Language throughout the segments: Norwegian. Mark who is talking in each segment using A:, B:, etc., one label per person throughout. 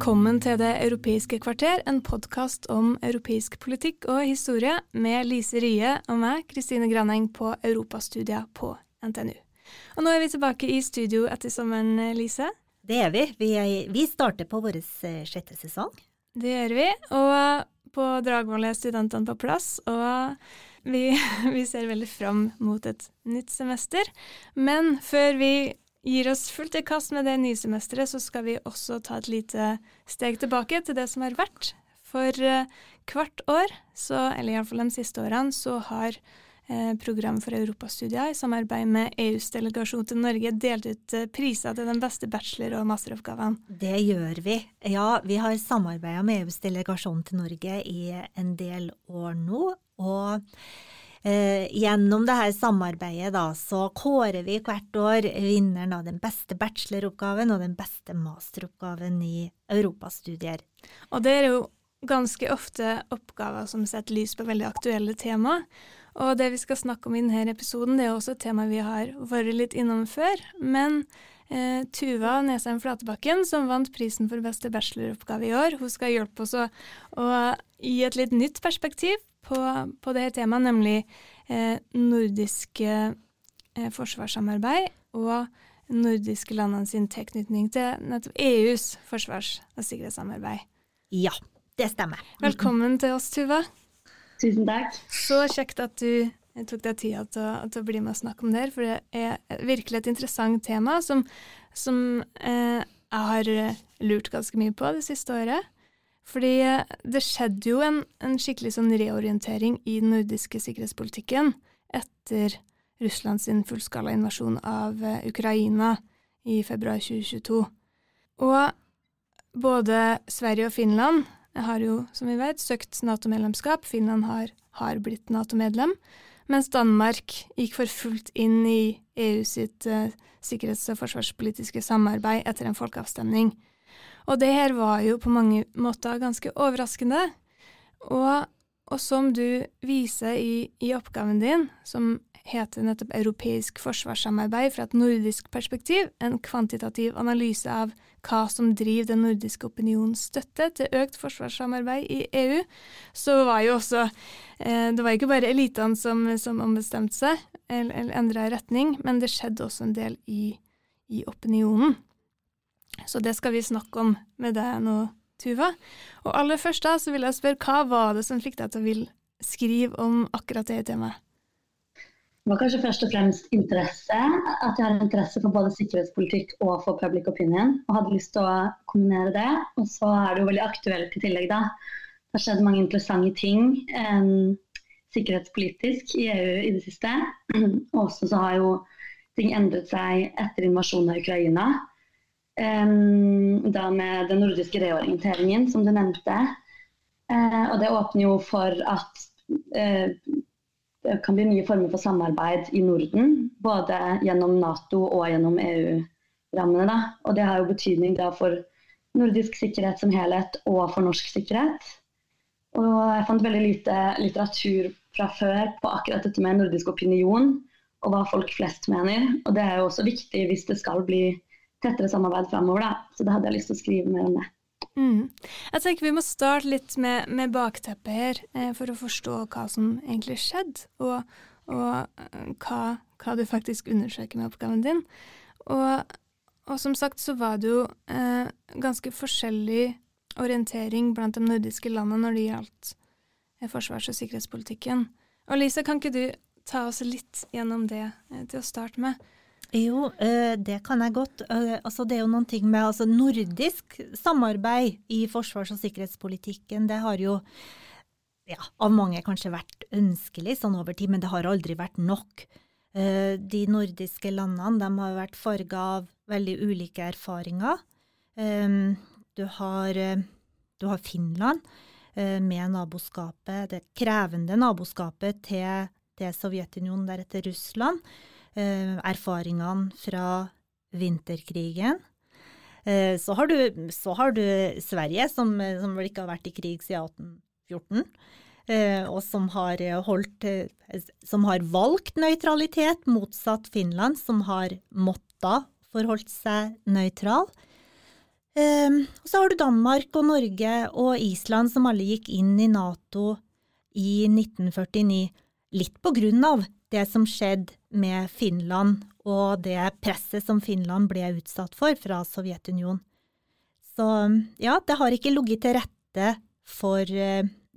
A: Velkommen til Det europeiske kvarter, en podkast om europeisk politikk og historie med Lise Rye og meg, Kristine Graneng, på europastudier på NTNU. Og nå er vi tilbake i studio etter sommeren, Lise.
B: Det er vi. Vi, er, vi starter på vår eh, sjette sesong.
A: Det gjør vi. Og på Dragvoll er studentene på plass, og vi, vi ser veldig fram mot et nytt semester. Men før vi gir oss fullt i kast med det nye semesteret, så skal vi også ta et lite steg tilbake til det som har vært. For uh, hvert år, så, eller iallfall de siste årene, så har eh, Program for europastudier i samarbeid med EUs delegasjon til Norge delt ut eh, priser til den beste bachelor- og masteroppgavene.
B: Det gjør vi. Ja, vi har samarbeida med EUs delegasjon til Norge i en del år nå. og Eh, gjennom dette samarbeidet da, så kårer vi hvert år vinneren av den beste bacheloroppgaven og den beste masteroppgaven i europastudier.
A: Og det er jo ganske ofte oppgaver som setter lys på veldig aktuelle tema. Og det vi skal snakke om i denne episoden, det er også et tema vi har vært litt innom før. Men eh, Tuva Nesheim Flatebakken, som vant prisen for beste bacheloroppgave i år, hun skal hjelpe oss å, å gi et litt nytt perspektiv på, på det temaet, nemlig eh, nordisk eh, forsvarssamarbeid og nordiske landene sin tilknytning til nettopp EUs forsvars- og sikkerhetssamarbeid.
B: Ja, det stemmer.
A: Velkommen til oss, Tuva.
C: Tusen takk.
A: Så kjekt at du tok deg tida til, til, å bli med og snakke om det her, for det er virkelig et interessant tema som, som eh, jeg har lurt ganske mye på det siste året. Fordi eh, det skjedde jo en, en skikkelig sånn reorientering i den nordiske sikkerhetspolitikken etter Russlands fullskala invasjon av uh, Ukraina i februar 2022. Og både Sverige og Finland har jo, som vi vet, søkt Nato-medlemskap. Finland har, har blitt Nato-medlem. Mens Danmark gikk for fullt inn i EU sitt uh, sikkerhets- og forsvarspolitiske samarbeid etter en folkeavstemning. Og det her var jo på mange måter ganske overraskende. Og, og som du viser i, i, oppgaven din, som heter nettopp Europeisk forsvarssamarbeid fra et nordisk perspektiv, en kvantitativ analyse av hva som driver den nordiske opinionens støtte til økt forsvarssamarbeid i EU, så var jo også eh, Det var ikke bare elitene som, som ombestemte seg eller, eller endra retning, men det skjedde også en del i, i opinionen. Så det skal vi snakke om med deg nå, Tuva. Og aller først da, så vil jeg spørre, hva var det som fikk deg til å vil skrive om akkurat det temaet?
C: Det var kanskje først og fremst interesse. At jeg har interesse for både sikkerhetspolitikk og for public opinion. Og hadde lyst til å kombinere det. Og så er det jo veldig aktuelt i tillegg, da. Det har skjedd mange interessante ting um, sikkerhetspolitisk i EU i det siste. Og også så har jo ting endret seg etter invasjonen av Ukraina. Da med den nordiske reorienteringen, som du nevnte. Uh, og det åpner jo for at uh, det kan bli nye former for samarbeid i Norden. Både gjennom Nato og gjennom EU-rammene. Og det har jo betydning da for nordisk sikkerhet som helhet og for norsk sikkerhet. Og jeg fant veldig lite litteratur fra før på akkurat dette med nordisk opinion og hva folk flest mener. Og det er jo også viktig hvis det skal bli tettere samarbeid framover. Da. Så det hadde jeg lyst til å skrive mer om det.
A: Mm. Jeg tenker Vi må starte litt med, med bakteppet her, eh, for å forstå hva som egentlig skjedde, og, og eh, hva, hva, du faktisk undersøker med oppgaven din. Og, og som sagt så var det jo eh, ganske forskjellig orientering blant de nordiske landene når det gjaldt eh, forsvars- og sikkerhetspolitikken. Og Lisa, kan ikke du ta oss litt gjennom det eh, til å starte med?
B: Jo, eh, det kan jeg godt. Eh, altså, det er jo noen ting med altså, nordisk samarbeid i forsvars- og sikkerhetspolitikken. Det har jo ja, av mange kanskje vært ønskelig sånn over tid, men det har aldri vært nok. Eh, de nordiske landene de har vært farga av veldig ulike erfaringer. Du har, du har Finland med naboskapet, det krevende naboskapet til, til Sovjetunionen, deretter Russland. Erfaringene fra vinterkrigen. Så har, du, så har du, Sverige, som, som, vel ikke har vært i krig siden 1814. Eh, og som har, eh, holdt, eh, som har valgt nøytralitet, motsatt Finland, som har måttet forholdt seg nøytral. Og så har du Danmark og Norge og Island som alle gikk inn i Nato i 1949, litt på grunn av det som skjedde med Finland og det presset som Finland ble utsatt for fra Sovjetunionen. Så ja, det har ikke ligget til rette for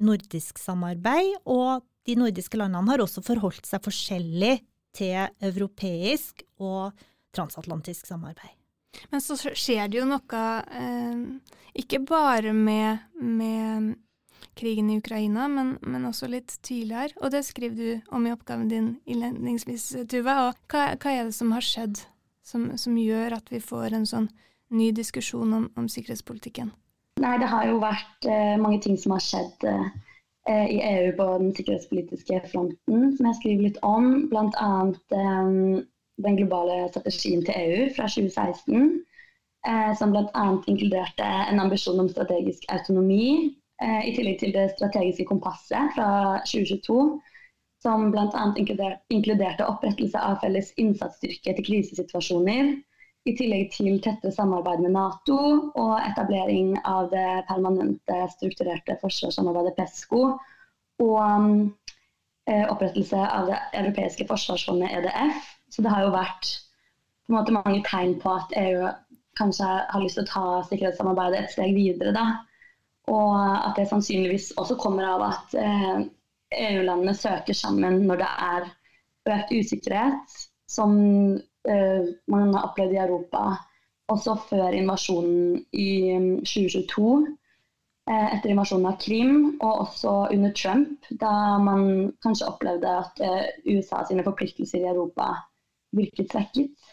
B: nordisk samarbeid, og de nordiske landene har også forholdt seg forskjellig til europeisk og transatlantisk samarbeid.
A: Men så skjer det jo noe eh, ikke bare med, med, krigen i Ukraina, men, men, også litt tidligere. Og det skriver du om i oppgaven din innledningsvis, Tuva. Og hva, hva, er det som har skjedd som, som, gjør at vi får en sånn ny diskusjon om, om sikkerhetspolitikken?
C: Nei, det har jo vært eh, mange ting som har skjedd eh, i EU på den sikkerhetspolitiske fronten, som jeg skriver litt om. Bl.a. Eh, den globale strategien til EU fra 2016, Eh, som bl.a. inkluderte en ambisjon om strategisk autonomi, i tillegg til det strategiske kompasset fra 2022 som bl.a. inkluderte opprettelse av felles innsatsstyrke til krisesituasjoner, i tillegg til tettere samarbeid med Nato og etablering av det permanente strukturerte forsvarssamarbeidet PESCO og eh, opprettelse av det europeiske forsvarsfondet EDF. Så det har jo vært måte mange tegn på at EU kanskje har lyst til å ta sikkerhetssamarbeidet et steg videre. Da. Og at det sannsynligvis også kommer av at eh, EU-landene søker sammen når det er økt usikkerhet, som Eh, man har opplevd i Europa også før invasjonen i 2022. Um, eh, etter invasjonen av Krim, og også under Trump, da man kanskje opplevde at USA sine forpliktelser i Europa virket svekket.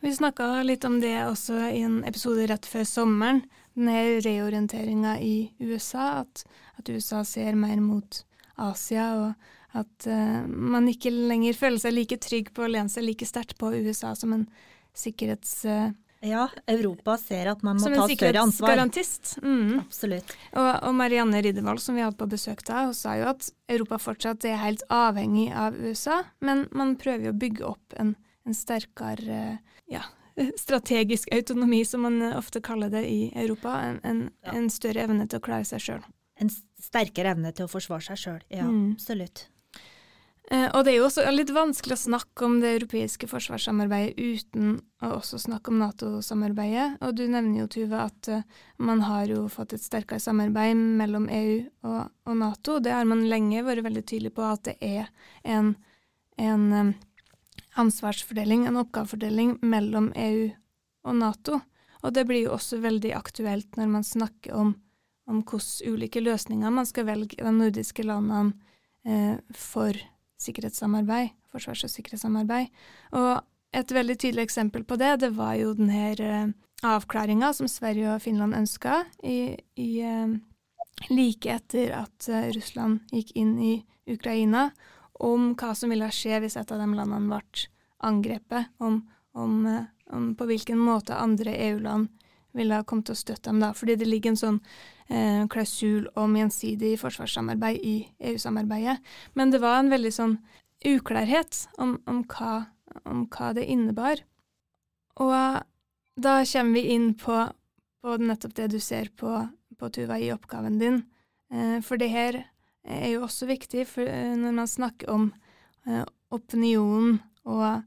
A: Vi snakka litt om det også i en episode rett før sommeren. Denne reorienteringa i USA, at, at, USA ser mer mot Asia, og at uh, man ikke lenger føler seg like trygg på å lene seg like sterkt på USA som en sikkerhets... Uh,
B: ja, Europa ser at man må ta større ansvar. Som en
A: sikkerhetsgarantist. Mm.
B: Absolutt.
A: Og, og, Marianne Riddervold, som vi hadde på besøk da, hun sa jo at Europa fortsatt er helt avhengig av USA, men man prøver jo å bygge opp en, en sterkere ja, strategisk autonomi, som man ofte kaller det i Europa. En, en, ja. en større evne til å klare seg sjøl.
B: En sterkere evne til å forsvare seg sjøl, ja, mm. absolutt.
A: Eh, og det er jo også litt vanskelig å snakke om det europeiske forsvarssamarbeidet uten å også snakke om Nato-samarbeidet. Og du nevner jo, Tuve, at uh, man har jo fått et sterkere samarbeid mellom EU og, og, Nato. Det har man lenge vært veldig tydelig på at det er en, en um, ansvarsfordeling, en oppgavefordeling mellom EU og Nato. Og det blir jo også veldig aktuelt når man snakker om, om hvilke ulike løsninger man skal velge i de nordiske landene eh, for sikkerhetssamarbeid, forsvars- og sikkerhetssamarbeid. Og et veldig tydelig eksempel på det, det var jo denne eh, avklaringa som Sverige og Finland ønska i, i eh, like etter at uh, Russland gikk inn i Ukraina, om hva som ville skje hvis et av de landene ble angrepet, om, om, om på hvilken måte andre EU-land ville ha kommet til å støtte dem da. Fordi det ligger en sånn eh, klausul om gjensidig forsvarssamarbeid i EU-samarbeidet. Men det var en veldig sånn uklarhet om, om, hva, om hva, det innebar. Og da kommer vi inn på, på nettopp det du ser på, på Tuva i oppgaven din. Eh, for det her er jo også viktig for, eh, når man snakker om eh, opinionen og,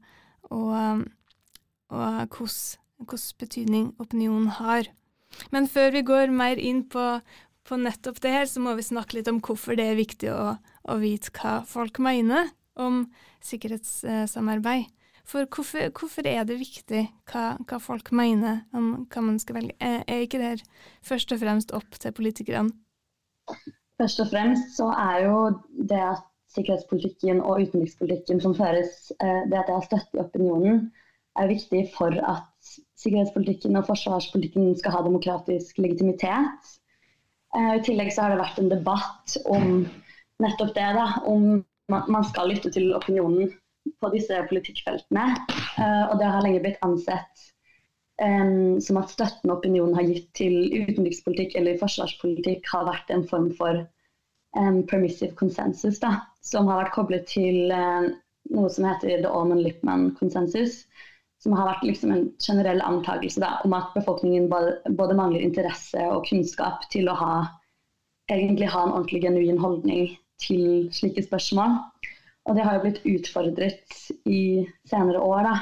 A: og, og hvilken betydning opinionen har. Men før vi går mer inn på, på, nettopp det her, så må vi snakke litt om hvorfor det er viktig å, å vite hva folk mener om sikkerhetssamarbeid. For hvorfor, hvorfor, er det viktig hva, hva, folk mener om hva man skal velge? Er, er ikke det her først og fremst opp til politikerne?
C: Først og fremst så er jo det at sikkerhetspolitikken og utenrikspolitikken som føres, eh, det at det har støtte i opinionen, er viktig for at sikkerhetspolitikken og forsvarspolitikken skal ha demokratisk legitimitet. Eh, I tillegg så har det vært en debatt om nettopp det, da, om man skal lytte til opinionen på disse politikkfeltene. Eh, og det har lenge blitt ansett um, som at støtten opinionen har gitt til utenrikspolitikk eller forsvarspolitikk, har vært en form for um, permissive consensus, da, som har vært koblet til uh, noe som heter the Allman-Lippman-konsensus. Som har vært liksom en generell antakelse da, om at befolkningen både, både, mangler interesse og kunnskap til å ha, egentlig ha en ordentlig genuin holdning til slike spørsmål. Og det har jo blitt utfordret i senere år. da,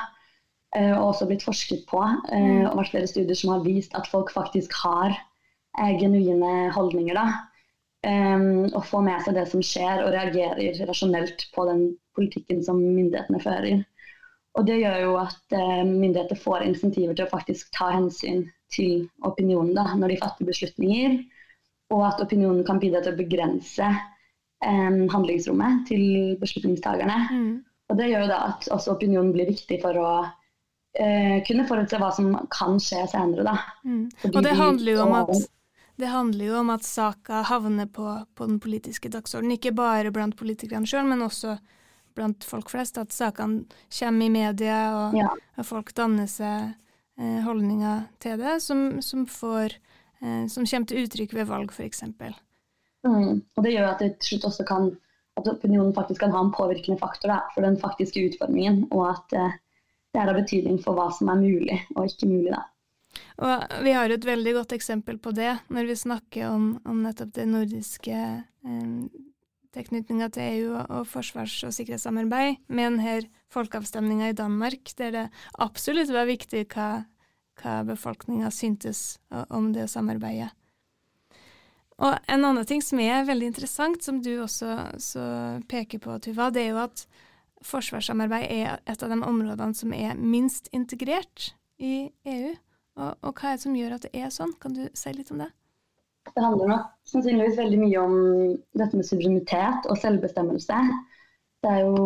C: og også blitt forsket på. Eh, mm. Og vært flere studier som har vist at folk faktisk har eh, genuine holdninger. da, Og får med seg det som skjer og reagerer rasjonelt på den politikken som myndighetene fører. Og Det gjør jo at myndigheter får insentiver til å faktisk ta hensyn til opinionen da, når de fatter beslutninger. Og at opinionen kan bidra til å begrense um, handlingsrommet til beslutningstagerne. Mm. Og Det gjør jo da at også opinionen blir viktig for å uh, kunne forutse hva som kan skje senere.
A: Mm. Og det handler jo om at det handler jo om at saka havner på, på den politiske dagsordenen, ikke bare blant politikerne sjøl, men også blant folk flest. At sakene kommer i media, og, ja. og folk danner seg eh, holdninger til det, som, som, får, eh, som kommer til uttrykk ved valg, f.eks.
C: Mm. Og Det gjør at det til slutt også kan at opinionen faktisk kan ha en påvirkende faktor da, for den faktiske utformingen, og at eh, det er av betydning for hva som er mulig og ikke mulig. da.
A: Og Vi har et veldig godt eksempel på det når vi snakker om, om nettopp det nordiske eh, tilknytninga til EU og, forsvars- og sikkerhetssamarbeid, med denne folkeavstemninga i Danmark, der det absolutt var viktig hva, hva befolkninga syntes om det samarbeidet. Og en annen ting som er veldig interessant, som du også peker på, Tuva, det er jo at forsvarssamarbeid er et av de områdene som er minst integrert i EU. Og, og, hva er det som gjør at det er sånn? Kan du si litt om det?
C: Det handler nok sannsynligvis veldig mye om dette med suverenitet og selvbestemmelse. Det er jo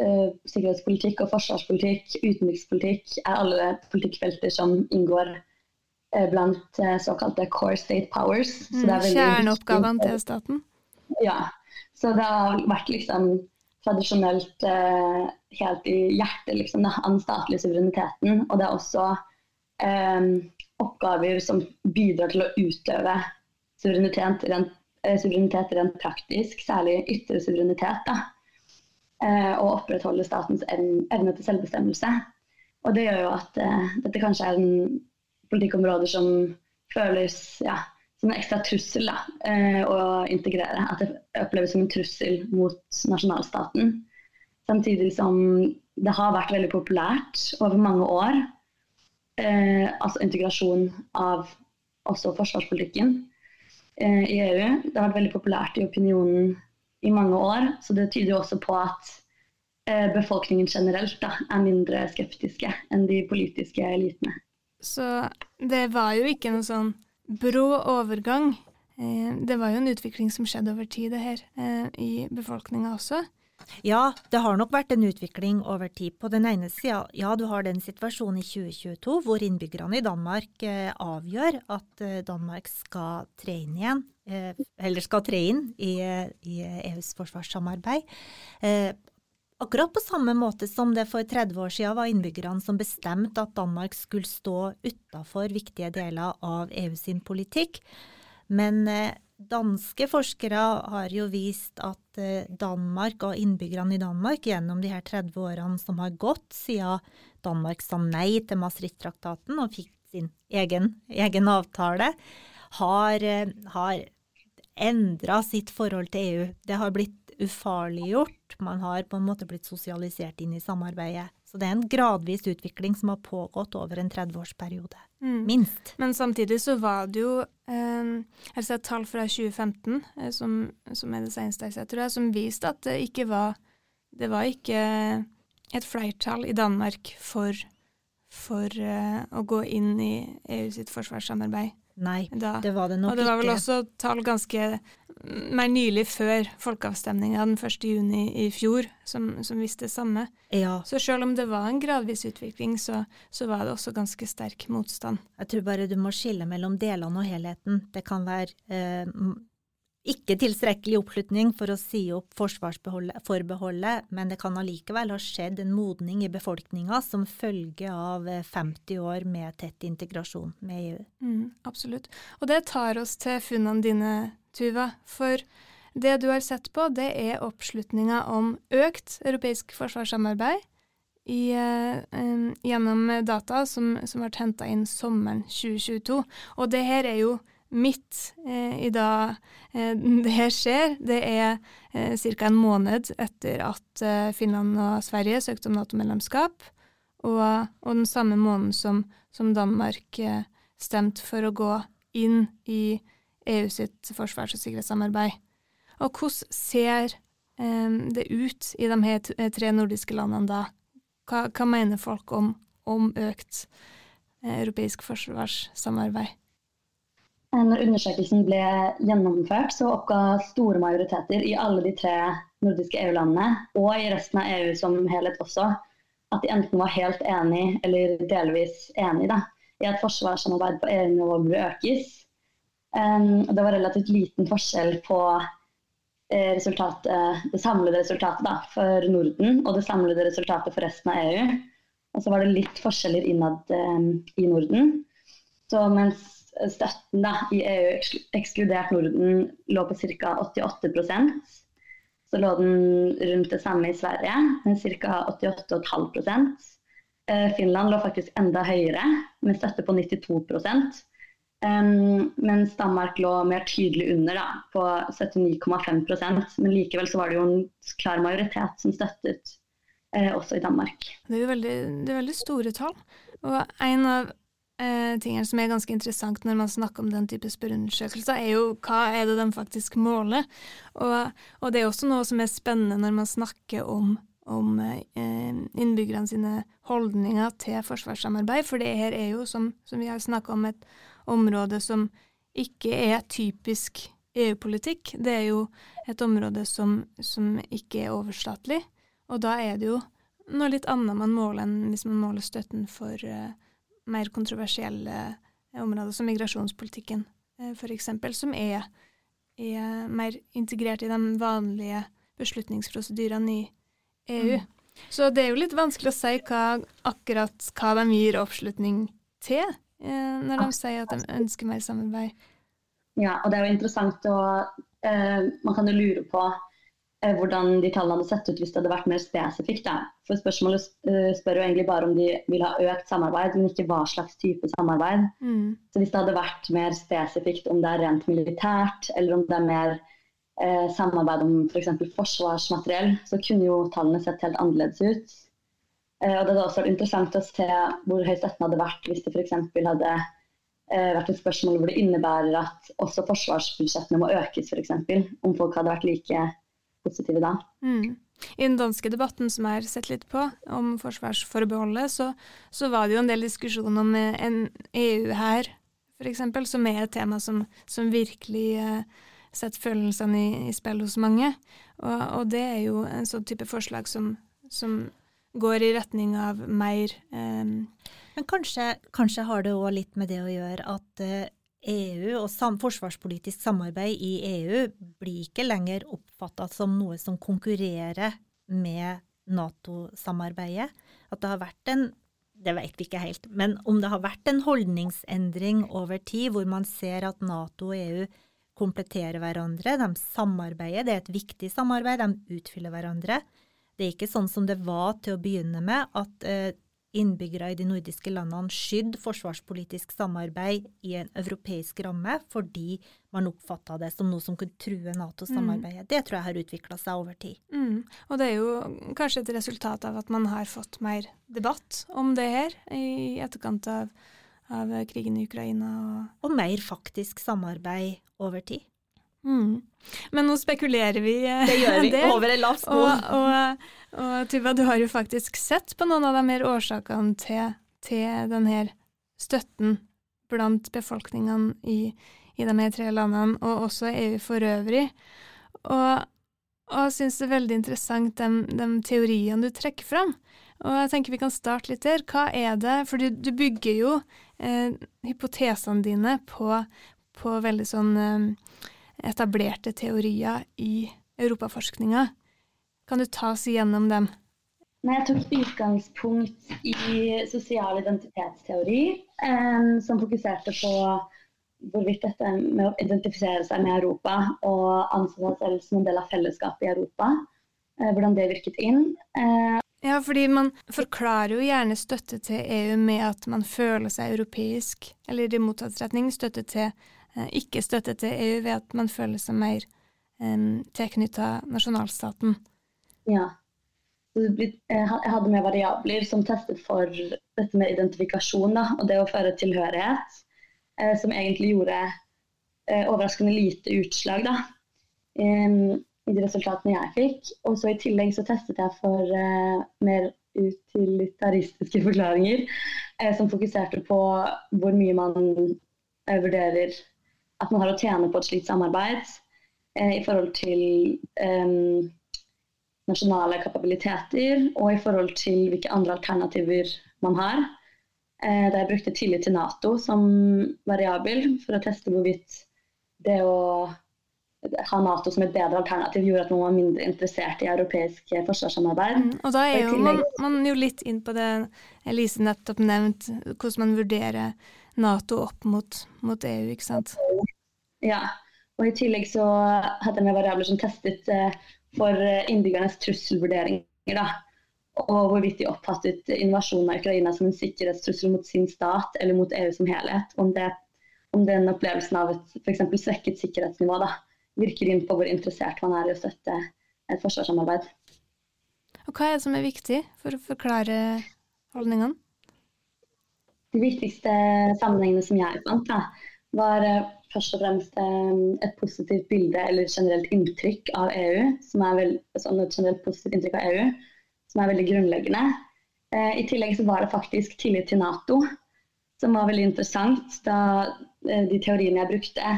C: eh, sikkerhetspolitikk og forsvarspolitikk, utenrikspolitikk er alle politikkfelter som inngår Eh, blant eh, såkalte core state powers.
A: Mm, Kjerneoppgavene til staten?
C: Ja. Så det har vært liksom tradisjonelt eh, helt i hjertet liksom, den statlige suvereniteten. Og det er også eh, oppgaver som bidrar til å utøve suverenitet rent, eh, suverenitet rent praktisk, særlig ytre suverenitet. Da. Eh, og opprettholde statens evne til selvbestemmelse. Og det gjør jo at dette kanskje er en politikkområde som føles ja, som en ekstra trussel da, eh, å integrere. At det oppleves som en trussel mot nasjonalstaten. Samtidig som det har vært veldig populært over mange år. Eh, altså integrasjon av også forsvarspolitikken eh, i EU. Det har vært veldig populært i opinionen i mange år. Så det tyder jo også på at eh, befolkningen generelt da, er mindre skeptiske enn de politiske elitene.
A: Så det var jo ikke noe sånn brå overgang. Eh, det var jo en utvikling som skjedde over tid, det her, eh, i befolkninga også.
B: Ja, det har nok vært en utvikling over tid. På den ene sida, ja, du har den situasjonen i 2022 hvor innbyggerne i Danmark eh, avgjør at Danmark skal tre inn igjen, eller skal tre inn i, i EUs forsvarssamarbeid. Akkurat på samme måte som det for 30 år siden var innbyggerne som bestemte at Danmark skulle stå utafor viktige deler av EU sin politikk. Men eh, danske forskere har jo vist at eh, Danmark og innbyggerne i Danmark gjennom de her 30 årene som har gått siden Danmark sa nei til Maastricht-traktaten og fikk sin egen, egen avtale, har, eh, har endra sitt forhold til EU. Det har blitt ufarliggjort. Man har på en måte blitt sosialisert inn i samarbeidet. Så det er en gradvis utvikling som har pågått over en 30-årsperiode. Mm. Minst.
A: Men samtidig så var det jo eh, jeg ser tall fra 2015, eh, som, som, er det seneste jeg ser, tror jeg, som viste at det ikke var Det var ikke et flertall i Danmark for, for eh, å gå inn i EU sitt forsvarssamarbeid.
B: Nei, da. det var det nok ikke.
A: Og det var vel også tall ganske mer nylig før folkeavstemninga den 1. juni i fjor, som, som viste det samme.
B: Ja.
A: Så selv om det var en gradvis utvikling, så, så var det også ganske sterk motstand.
B: Jeg tror bare du må skille mellom delene og helheten. Det kan være eh, ikke tilstrekkelig oppslutning for å si opp forsvarsforbeholdet, men det kan allikevel ha skjedd en modning i befolkninga som følge av eh, 50 år med tett integrasjon med EU.
A: Mm, absolutt. Og det tar oss til funnene dine, Tuva. For det du har sett på, det er oppslutninga om økt europeisk forsvarssamarbeid i, eh, gjennom data som, som ble henta inn sommeren 2022. Og det her er jo midt eh, i da eh, det her skjer. Det er eh, ca. en måned etter at eh, Finland og Sverige søkte om Nato-medlemskap, og, og den samme måneden som, som Danmark eh, stemte for å gå inn i EU sitt forsvars- og sikkerhetssamarbeid. Og hvordan ser eh, det ut i de her tre nordiske landene da? Hva, hva mener folk om, om økt eh, europeisk forsvarssamarbeid?
C: Eh, Når undersøkelsen ble gjennomført, så oppga store majoriteter i alle de tre nordiske EU-landene, og i resten av EU som helhet også, at de enten var helt enig eller delvis enig i at forsvarssamarbeid på EU-nivå burde økes. Um, det var relativt liten forskjell på eh, det samlede resultatet da, for Norden og det samlede resultatet for resten av EU. Og så var det litt forskjeller innad eh, i Norden. Så mens støtten da, i EU, ekskludert Norden lå på ca. 88% så lå den rundt det samme i Sverige, ca. 88,5 Eh, Finland lå faktisk enda høyere, med støtte på 92 Um, mens Danmark lå mer tydelig under, da, på 79,5% Men likevel så var det jo en klar majoritet som støttet eh, også i Danmark.
A: Det er veldig, det er veldig store tall. Og en av eh, tingene som er ganske interessant når man snakker om den type spørreundersøkelser, er jo hva er det de faktisk måler. Og, og det er også noe som er spennende når man snakker om, om eh, innbyggerne sine holdninger til forsvarssamarbeid, for det her er jo, som, som vi har snakka om, et område som ikke er typisk EU-politikk. Det er jo et område som, som ikke er overstatlig, og da er det jo noe litt annet man måler enn hvis man måler støtten for eh, mer kontroversielle eh, områder, som migrasjonspolitikken eh, f.eks., som er, er mer integrert i de vanlige beslutningsprosedyrene i EU. Så det er jo litt vanskelig å si hva, akkurat hva de gir oppslutning til, eh, når de sier at de ønsker mer samarbeid.
C: Ja, og det er jo interessant å eh, Man kan jo lure på hvordan de tallene hadde sett ut hvis det hadde vært mer spesifikt. Da. For spørsmålet eh, spør jo egentlig bare om de vil ha økt samarbeid, men ikke hva slags type samarbeid.
A: Mm.
C: Så hvis det hadde vært mer spesifikt om det er rent militært, eller om det er mer eh, samarbeid om f.eks. For forsvarsmateriell, så kunne jo tallene sett helt annerledes ut. Eh, og det hadde også vært interessant å se hvor høy støtten hadde vært hvis det f.eks. hadde eh, vært et spørsmål hvor det innebærer at også forsvarsbudsjettene må økes, f.eks. Om folk hadde vært like positive da.
A: Mm. I den danske debatten som jeg har sett litt på, om forsvarsforbeholdet, så, så var det jo en del diskusjon om en EU her, f.eks., som er et tema som, som virkelig eh, setter følelsene i, i spill hos mange. Og, og det er jo en sånn type forslag som, som går i retning av mer eh,
B: Men kanskje, kanskje har det òg litt med det å gjøre at eh, EU og sam forsvarspolitisk samarbeid i EU blir ikke lenger oppfatta som noe som konkurrerer med Nato-samarbeidet. At det har vært en det vet vi ikke helt, men om det har vært en holdningsendring over tid, hvor man ser at Nato og EU kompletterer hverandre, de samarbeider, det er et viktig samarbeid, de utfyller hverandre. Det er ikke sånn som det var til å begynne med, at eh, innbyggere i de nordiske landene skydde forsvarspolitisk samarbeid i en europeisk ramme fordi man oppfatta det som noe som kunne true Nato-samarbeidet. Det tror jeg har utvikla seg over tid.
A: Mm. Og det er jo kanskje et resultat av at man har fått mer debatt om det her i etterkant av, av krigen i Ukraina. Og,
B: Og mer faktisk samarbeid over tid.
A: Mm. Men nå spekulerer vi eh,
B: Det gjør vi over en lav sko.
A: Og, og, og Tuva, du har jo faktisk sett på noen av de her årsakene til, til den her støtten blant befolkningene i, i de her tre landene, og også EU for øvrig. Og, og jeg syns det er veldig interessant de, de, teoriene du trekker fram. Og jeg tenker vi kan starte litt der. Hva er det For du, du bygger jo eh, hypotesene dine på, på veldig sånn eh, etablerte teorier i europaforskninga. Kan du ta oss igjennom dem?
C: Jeg tok utgangspunkt i sosial identitetsteori, eh, som fokuserte på hvorvidt dette med å identifisere seg med Europa og anse seg selv som en del av fellesskapet i Europa, eh, hvordan det virket inn.
A: Eh, ja, fordi man forklarer jo gjerne støtte til EU med at man føler seg europeisk, eller i motsatt retning støtte til ikke støtte til EU ved at man føler seg mer um, tilknytta nasjonalstaten.
C: Ja. Jeg hadde med variabler som testet for dette med identifikasjon da, og det å føre tilhørighet. Eh, som egentlig gjorde eh, overraskende lite utslag da, i de resultatene jeg fikk. Og så I tillegg så testet jeg for eh, mer utilitaristiske forklaringer, som fokuserte på hvor mye man vurderer at man har å tjene på et slikt samarbeid i forhold til eh, nasjonale kapabiliteter og i forhold til hvilke andre alternativer man har. Eh, der jeg brukte tillit til Nato som variabel for å teste hvorvidt det å ha Nato som et bedre alternativ gjorde at man var mindre interessert i europeisk forsvarssamarbeid. Mm,
A: og da er jo man, man, jo litt inn på det Elise nettopp nevnt, hvordan man vurderer Nato opp mot, mot, EU, ikke sant?
C: Ja, og i tillegg så hadde vi variabler som testet eh, for innbyggernes trusselvurderinger. da og hvorvidt de oppfattet invasjonen av Ukraina som en sikkerhetstrussel mot sin stat eller mot EU som helhet. Om, det, om den opplevelsen av et f.eks. svekket sikkerhetsnivå da, virker inn på hvor interessert man er i å støtte et forsvarssamarbeid.
A: Og Hva er det som er viktig for å forklare holdningene?
C: De viktigste sammenhengene som jeg fant, da, var eh, først og fremst eh, et positivt bilde eller generelt inntrykk av EU. som er veld, sånn et generelt positivt inntrykk av EU som er veldig grunnleggende. Eh, I tillegg så var det faktisk tillit til Nato, som var veldig interessant. Da de teoriene jeg brukte,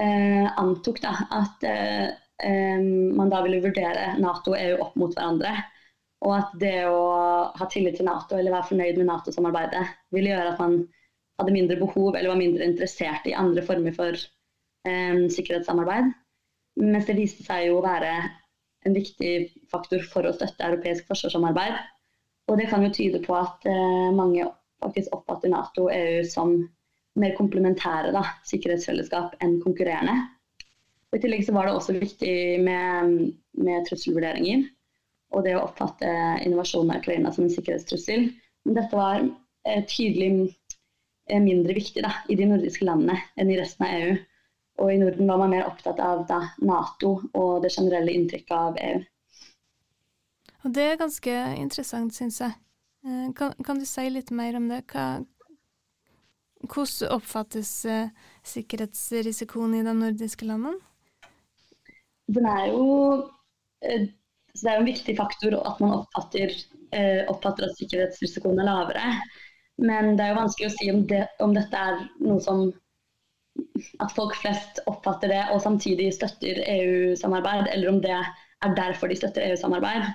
C: antok da, at man da ville vurdere Nato og EU opp mot hverandre. Og at det å ha tillit til Nato eller være fornøyd med Nato-samarbeidet ville gjøre at man hadde mindre behov eller var mindre interessert i andre former for um, sikkerhetssamarbeid. Mens det viste seg jo å være en viktig faktor for å støtte europeisk forsvarssamarbeid. Og det kan jo tyde på at eh, mange faktisk oppfatter Nato og EU som mer komplementære da, sikkerhetsfellesskap enn konkurrerende. Og I tillegg så var det også viktig med, med trusselvurderinger og det å oppfatte innovasjonen av Ukraina som en sikkerhetstrussel. Men dette var eh, tydelig eh, mindre viktig da, i de nordiske landene enn i resten av EU. Og i Norden var man mer opptatt av da, Nato og det generelle inntrykket av EU.
A: Og det er ganske interessant, syns jeg. Eh, kan, kan, du si litt mer om det? Hva, hvordan oppfattes sikkerhetsrisikoen i de nordiske landene?
C: Den er jo eh, Det er en viktig faktor at man oppfatter, eh, oppfatter, at sikkerhetsrisikoen er lavere. Men det er jo vanskelig å si om, det, om dette er noe som at folk flest oppfatter det og samtidig støtter EU-samarbeid, eller om det er derfor de støtter EU-samarbeid.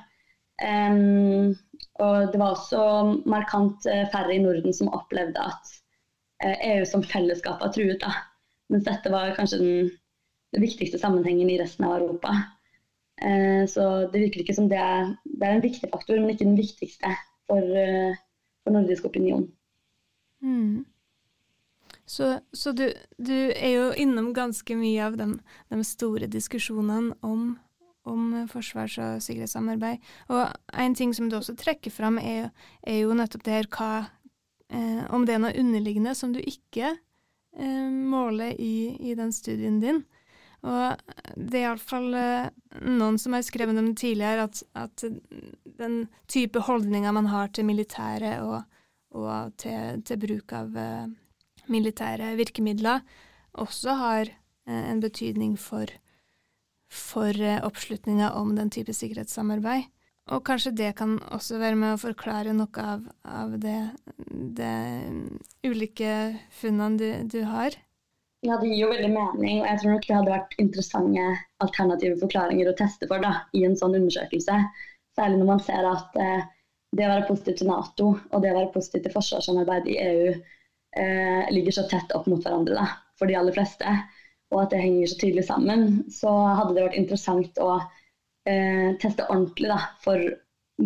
C: Um, og det var også markant eh, færre i Norden som opplevde at EU eh, e som fellesskap var truet. Da. Mens dette var kanskje den viktigste sammenhengen i resten av Europa. Uh, så det virker ikke som det er, det er en viktig faktor, men ikke den viktigste for, uh, for nordisk opinion.
A: Mm. Så, så du, du, er jo innom ganske mye av de, de store diskusjonene om, om, forsvars- og sikkerhetssamarbeid. Og en ting som du også trekker fram, er, er jo nettopp det her hva eh, Om det er noe underliggende som du ikke eh, måler i, i, den studien din. Og det er iallfall eh, noen som har skrevet om det tidligere, at, at den type holdninger man har til militæret og, og til, til, bruk av eh, militære virkemidler også har eh, en betydning for, for oppslutninga om den type sikkerhetssamarbeid. Og kanskje det kan også være med å forklare noe av, av det, det ulike funnene du, du, har?
C: Ja, det gir jo veldig mening, og jeg tror nok det hadde vært interessante alternative forklaringer å teste for da, i en sånn undersøkelse. Særlig når man ser at eh, det å være positiv til Nato og det å være positiv til forsvarssamarbeid i EU eh, ligger så tett opp mot hverandre da, for de aller fleste, og at det henger så tydelig sammen. Så hadde det vært interessant å eh, teste ordentlig da, for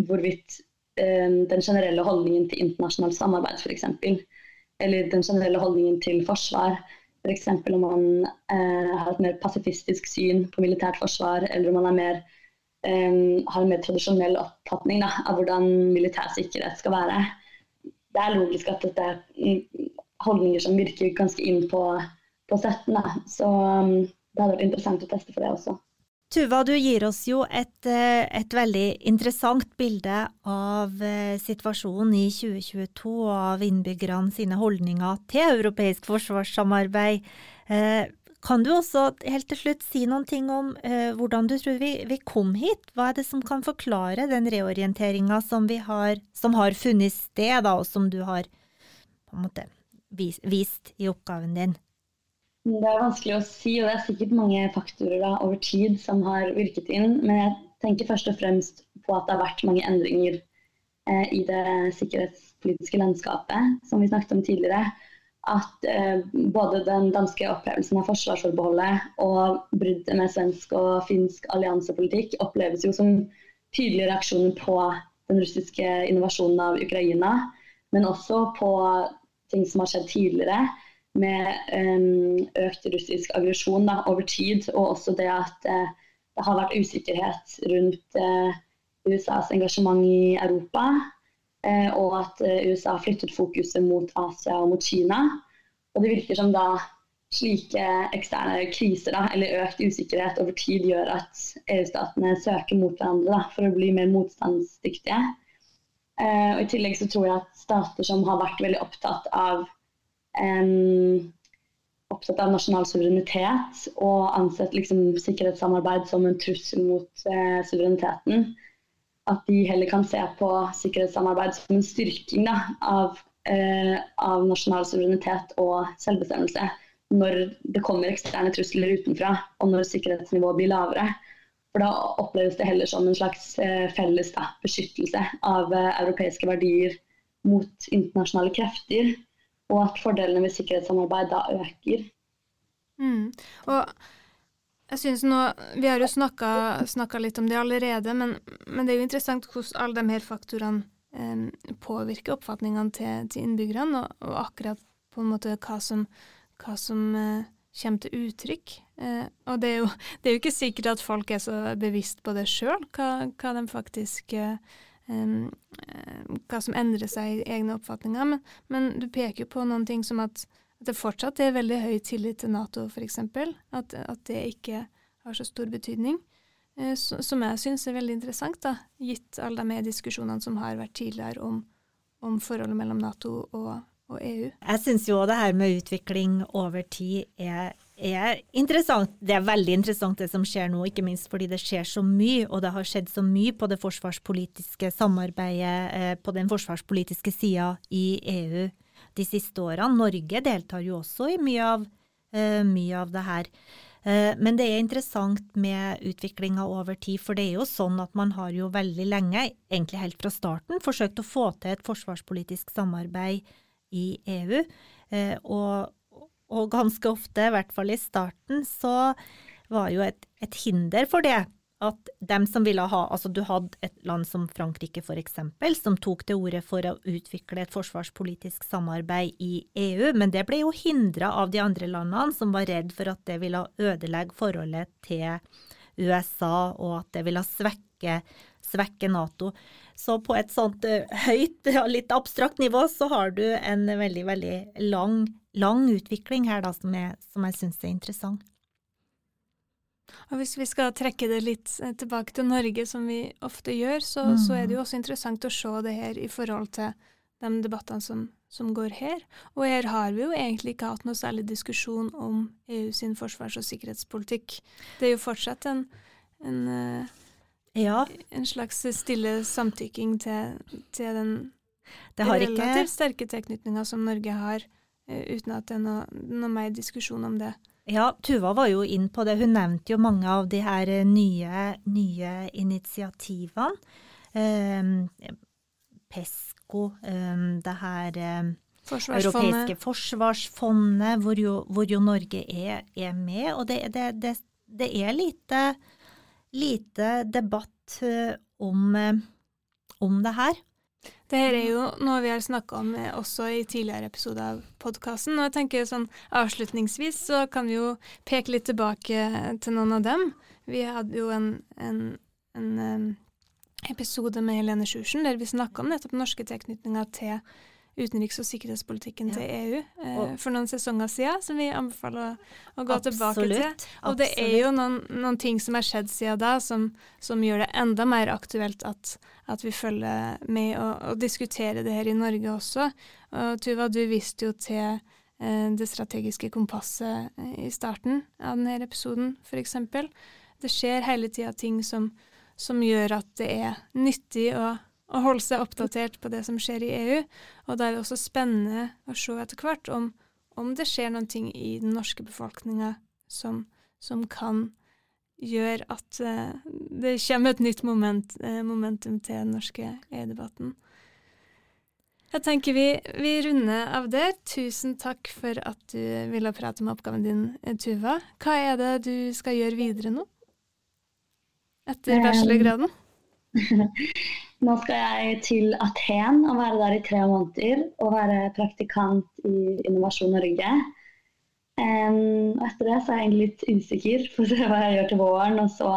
C: hvorvidt eh, den generelle holdningen til internasjonalt samarbeid f.eks., eller den generelle holdningen til forsvar, f.eks. om man eh, har et mer pasifistisk syn på militært forsvar, eller om man mer, eh, har en mer tradisjonell oppfatning da, av hvordan militær sikkerhet skal være. Det er logisk at dette er holdninger som virker ganske inn på, på 17. Da. Så um, det hadde vært interessant å teste for det også.
B: Tuva, du gir oss jo et, eh, et, veldig interessant bilde av eh, situasjonen i 2022 og av innbyggerne sine holdninger til europeisk forsvarssamarbeid. Eh, kan du også helt til slutt si noen ting om hvordan du tror vi, vi, kom hit? Hva er det som kan forklare den reorienteringa som, som, har funnet sted, da, og som du har måte vist i oppgaven din?
C: Det er vanskelig å si, og det er sikkert mange faktorer da, over tid som har virket inn. Men jeg tenker først og fremst på at det har vært mange endringer eh, i det sikkerhetspolitiske landskapet, som vi snakket om tidligere. At eh, både den danske opplevelsen av forsvarsforbeholdet og bruddet med svensk og finsk alliansepolitikk oppleves jo som tydelige reaksjoner på den russiske invasjonen av Ukraina, men også på ting som har skjedd tidligere med um, økt russisk aggresjon over tid, og også det at uh, det har vært usikkerhet rundt uh, USAs engasjement i Europa, uh, og at USA har flyttet fokuset mot Asia og mot Kina. Og det virker som da slike eksterne kriser da, eller økt usikkerhet over tid gjør at EU-statene søker mot hverandre da, for å bli mer motstandsdyktige. og I tillegg så tror jeg at stater som har vært veldig opptatt av opptatt av nasjonal suverenitet og ansett liksom, sikkerhetssamarbeid som en trussel mot eh, suvereniteten. At de heller kan se på sikkerhetssamarbeid som en styrking da, av, eh, av, nasjonal suverenitet og selvbestemmelse når det kommer eksterne trusler utenfra, og når sikkerhetsnivået blir lavere. For Da oppleves det heller som en slags eh, felles da, beskyttelse av europeiske verdier mot internasjonale krefter og at fordelene ved sikkerhetssamarbeid da øker.
A: Mm. Og jeg synes nå, Vi har jo snakka litt om det allerede, men, men, det er jo interessant hvordan alle de her faktorene eh, påvirker oppfatningene til, til innbyggerne, og, og, akkurat på en måte hva som, hva som eh, kommer til uttrykk. Eh, og det er, jo, det er, jo, ikke sikkert at folk er så bevisst på det sjøl, hva, hva, de faktisk eh, hva som endrer seg i egne oppfatninger. Men, men, du peker jo på noen ting som at, at det fortsatt er veldig høy tillit til Nato, f.eks. At, at det ikke har så stor betydning. Uh, som jeg syns er veldig interessant, da, gitt alle de diskusjonene som har vært tidligere om, om forholdet mellom Nato og, og EU.
B: Jeg syns jo det her med utvikling over tid er er interessant. Det er veldig interessant det som skjer nå, ikke minst fordi det skjer så mye, og det har skjedd så mye på det forsvarspolitiske samarbeidet eh, på den forsvarspolitiske sida i EU de siste årene. Norge deltar jo også i mye av, eh, mye av det her. Eh, men det er interessant med utviklinga over tid, for det er jo sånn at man har jo veldig lenge, egentlig helt fra starten, forsøkt å få til et forsvarspolitisk samarbeid i EU. Og, og ganske ofte, i hvert fall i starten, så var jo et, et hinder for det at dem som ville ha Altså du hadde et land som Frankrike for eksempel, som tok til orde for å utvikle et forsvarspolitisk samarbeid i EU, men det ble jo hindra av de andre landene som var redd for at det ville ødelegge forholdet til USA, og at det ville svekke, svekke Nato. Så på et sånt høyt høyt, litt abstrakt nivå, så har du en veldig, veldig lang lang utvikling her da, som jeg, som jeg syns er interessant.
A: Og Hvis vi skal trekke det litt eh, tilbake til Norge, som vi ofte gjør, så, mm. så er det jo også interessant å se det her i forhold til de debattene som, som, går her. Og her har vi jo egentlig ikke hatt noe særlig diskusjon om EU sin forsvars- og sikkerhetspolitikk. Det er jo fortsatt en, en, eh, ja. en slags stille samtykking til, til den relativt ikke... sterke tilknytninga som Norge har uten at det er noe, noe mer diskusjon om det.
B: Ja, Tuva var jo inn på det. Hun nevnte jo mange av de her nye, nye initiativene. Um, PESCO, um, det her um, europeiske forsvarsfondet, hvor jo, hvor jo Norge er, er, med. Og det, det, det, det er lite, lite debatt uh, om, uh, om det her.
A: Det her er jo noe vi har snakka om eh, også i tidligere episoder av podkasten. Og jeg tenker sånn avslutningsvis så kan vi jo peke litt tilbake til noen av dem. Vi hadde jo en, en, en episode med Helene Sjursen der vi snakka om nettopp norske tilknytninger til utenriks- og sikkerhetspolitikken ja. til EU eh, for noen sesonger siden, som vi anbefaler å, å gå Absolutt. tilbake til. Og Absolutt. det er jo noen, noen, ting som har skjedd siden da, som, som gjør det enda mer aktuelt at, at vi følger med og, og, diskuterer det her i Norge også. Og Tuva, du viste jo til eh, det strategiske kompasset eh, i starten av denne episoden, f.eks. Det skjer hele tida ting som, som gjør at det er nyttig å og holde seg oppdatert på det som skjer i EU. Og da er det også spennende å se etter hvert om, om det skjer noen ting i den norske befolkninga som, som, kan gjøre at uh, det kommer et nytt moment, uh, momentum til den norske EU-debatten. Jeg tenker vi, vi, runder av der. Tusen takk for at du ville prate med oppgaven din, Tuva. Hva er det du skal gjøre videre nå? Etter bachelorgraden?
C: Nå skal jeg til Aten og være der i tre måneder og være praktikant i Innovasjon Norge. Um, etter det så er jeg egentlig litt usikker for å se hva jeg gjør til våren. Og så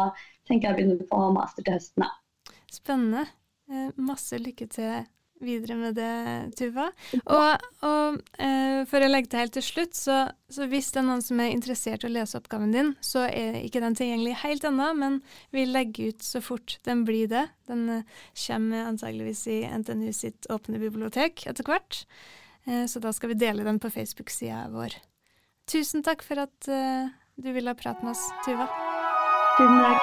C: tenker jeg å begynne på master til høsten. Da.
A: Spennende. Eh, masse lykke til videre med det, Tuva. Og, og eh, for å legge til helt til slutt, så, så, hvis det er noen som er interessert i å lese oppgaven din, så er ikke den tilgjengelig helt ennå, men vi legger ut så fort den blir det. Den eh, kommer antageligvis i NTNU sitt åpne bibliotek etter hvert. Eh, så da skal vi dele den på Facebook-sida vår. Tusen takk for at eh, du ville prate med oss, Tuva.
C: Tusen takk.